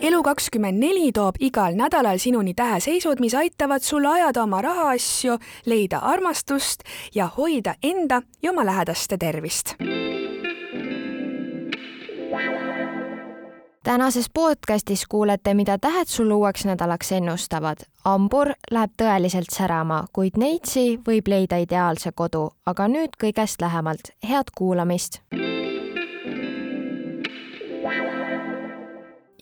elu24 toob igal nädalal sinuni täheseisud, mis aitavad sul ajada oma rahaasju, leida armastust ja hoida enda ja oma lähedaste tervist. tänases podcastis kuulete, mida tähed sul uueks nädalaks ennustavad. hambur läheb tõeliselt särama, kuid neitsi võib leida ideaalse kodu, aga nüüd kõigest lähemalt. head kuulamist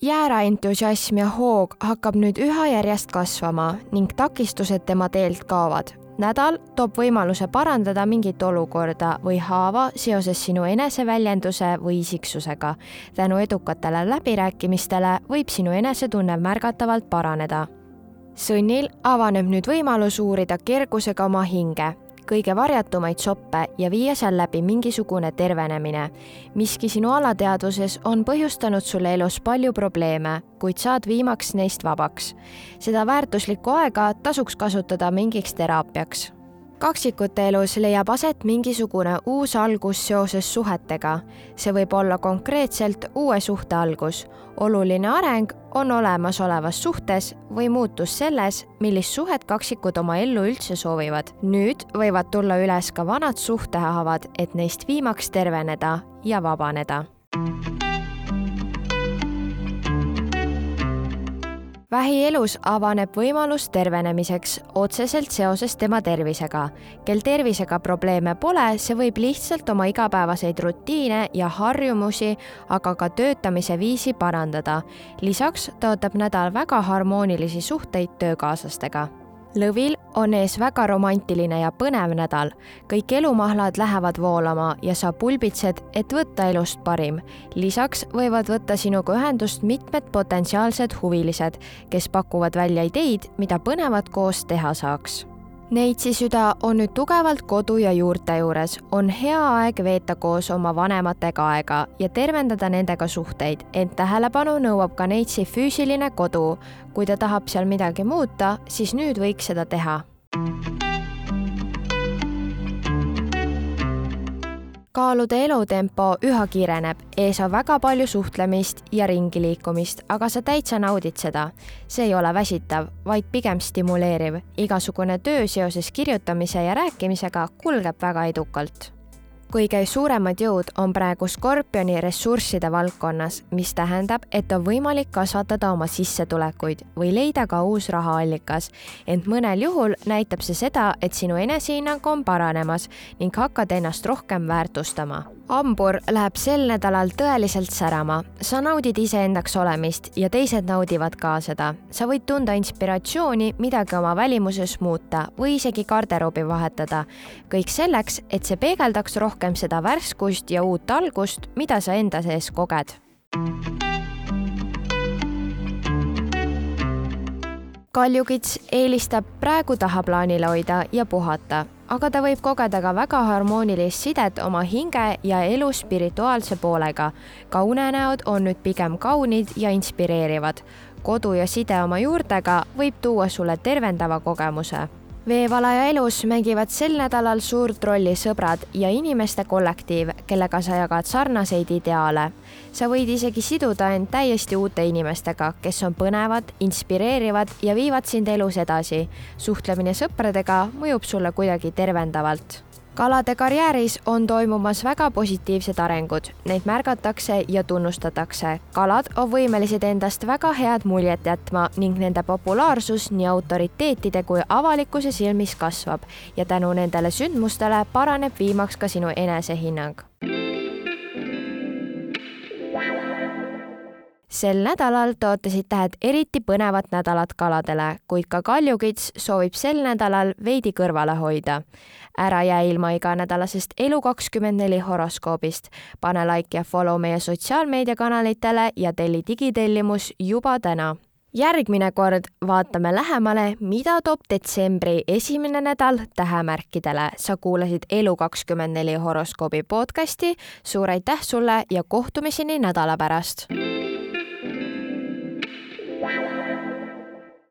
jäära entusiasm ja hoog hakkab nüüd üha järjest kasvama ning takistused tema teelt kaovad. nädal toob võimaluse parandada mingit olukorda või haava seoses sinu eneseväljenduse või isiksusega. tänu edukatele läbirääkimistele võib sinu enesetunne märgatavalt paraneda. Sõnnil avaneb nüüd võimalus uurida kergusega oma hinge kõige varjatumaid soppe ja viia seal läbi mingisugune tervenemine. miski sinu alateadvuses on põhjustanud sulle elus palju probleeme, kuid saad viimaks neist vabaks. seda väärtuslikku aega tasuks kasutada mingiks teraapiaks kaksikute elus leiab aset mingisugune uus algus seoses suhetega. see võib olla konkreetselt uue suhte algus. oluline areng on olemasolevas suhtes või muutus selles, millist suhet kaksikud oma ellu üldse soovivad. nüüd võivad tulla üles ka vanad suhtehaavad, et neist viimaks terveneda ja vabaneda vähielus avaneb võimalus tervenemiseks otseselt seoses tema tervisega. kel tervisega probleeme pole, see võib lihtsalt oma igapäevaseid rutiine ja harjumusi, aga ka töötamise viisi parandada. lisaks tõotab nädal väga harmoonilisi suhteid töökaaslastega lõvil on ees väga romantiline ja põnev nädal. kõik elumahlad lähevad voolama ja sa pulbitsed, et võtta elust parim. lisaks võivad võtta sinuga ühendust mitmed potentsiaalsed huvilised, kes pakuvad välja ideid, mida põnevat koos teha saaks Neitsi süda on nüüd tugevalt kodu ja juurte juures, on hea aeg veeta koos oma vanematega aega ja tervendada nendega suhteid, ent tähelepanu nõuab ka Neitsi füüsiline kodu. kui ta tahab seal midagi muuta, siis nüüd võiks seda teha kaalude elutempo üha kiireneb, ees on väga palju suhtlemist ja ringi liikumist, aga sa täitsa naudid seda. see ei ole väsitav, vaid pigem stimuleeriv. igasugune töö seoses kirjutamise ja rääkimisega kulgeb väga edukalt kõige suuremad jõud on praegu Skorpioni ressursside valdkonnas, mis tähendab, et on võimalik kasvatada oma sissetulekuid või leida ka uus rahaallikas. ent mõnel juhul näitab see seda, et sinu enesehinnang on paranemas ning hakkad ennast rohkem väärtustama hambur läheb sel nädalal tõeliselt särama. sa naudid iseendaks olemist ja teised naudivad ka seda. sa võid tunda inspiratsiooni midagi oma välimuses muuta või isegi garderoobi vahetada. kõik selleks, et see peegeldaks rohkem seda värskust ja uut algust, mida sa enda sees koged. kaljukits eelistab praegu tahaplaanile hoida ja puhata aga ta võib kogeda ka väga harmoonilist sidet oma hinge ja elu spirituaalse poolega. ka unenäod on nüüd pigem kaunid ja inspireerivad. kodu ja side oma juurtega võib tuua sulle tervendava kogemuse veevalaja elus mängivad sel nädalal suurt rolli sõbrad ja inimeste kollektiiv, kellega sa jagad sarnaseid ideaale. sa võid isegi siduda end täiesti uute inimestega, kes on põnevad, inspireerivad ja viivad sind elus edasi. suhtlemine sõpradega mõjub sulle kuidagi tervendavalt kalade karjääris on toimumas väga positiivsed arengud, neid märgatakse ja tunnustatakse. kalad on võimelised endast väga head muljet jätma ning nende populaarsus nii autoriteetide kui avalikkuse silmis kasvab. Ja tänu nendele sündmustele paraneb viimaks ka sinu enesehinnang sel nädalal tootasid tähed eriti põnevat nädalat kaladele, kuid ka kaljukits soovib sel nädalal veidi kõrvale hoida. ära jää ilma iganädalasest Elu24 horoskoobist. pane like ja follow meie sotsiaalmeediakanalitele ja telli digitellimus juba täna järgmine kord vaatame lähemale, mida toob detsembri esimene nädal tähemärkidele. sa kuulasid Elu24 horoskoobi podcasti. suur aitäh sulle ja kohtumiseni nädala pärast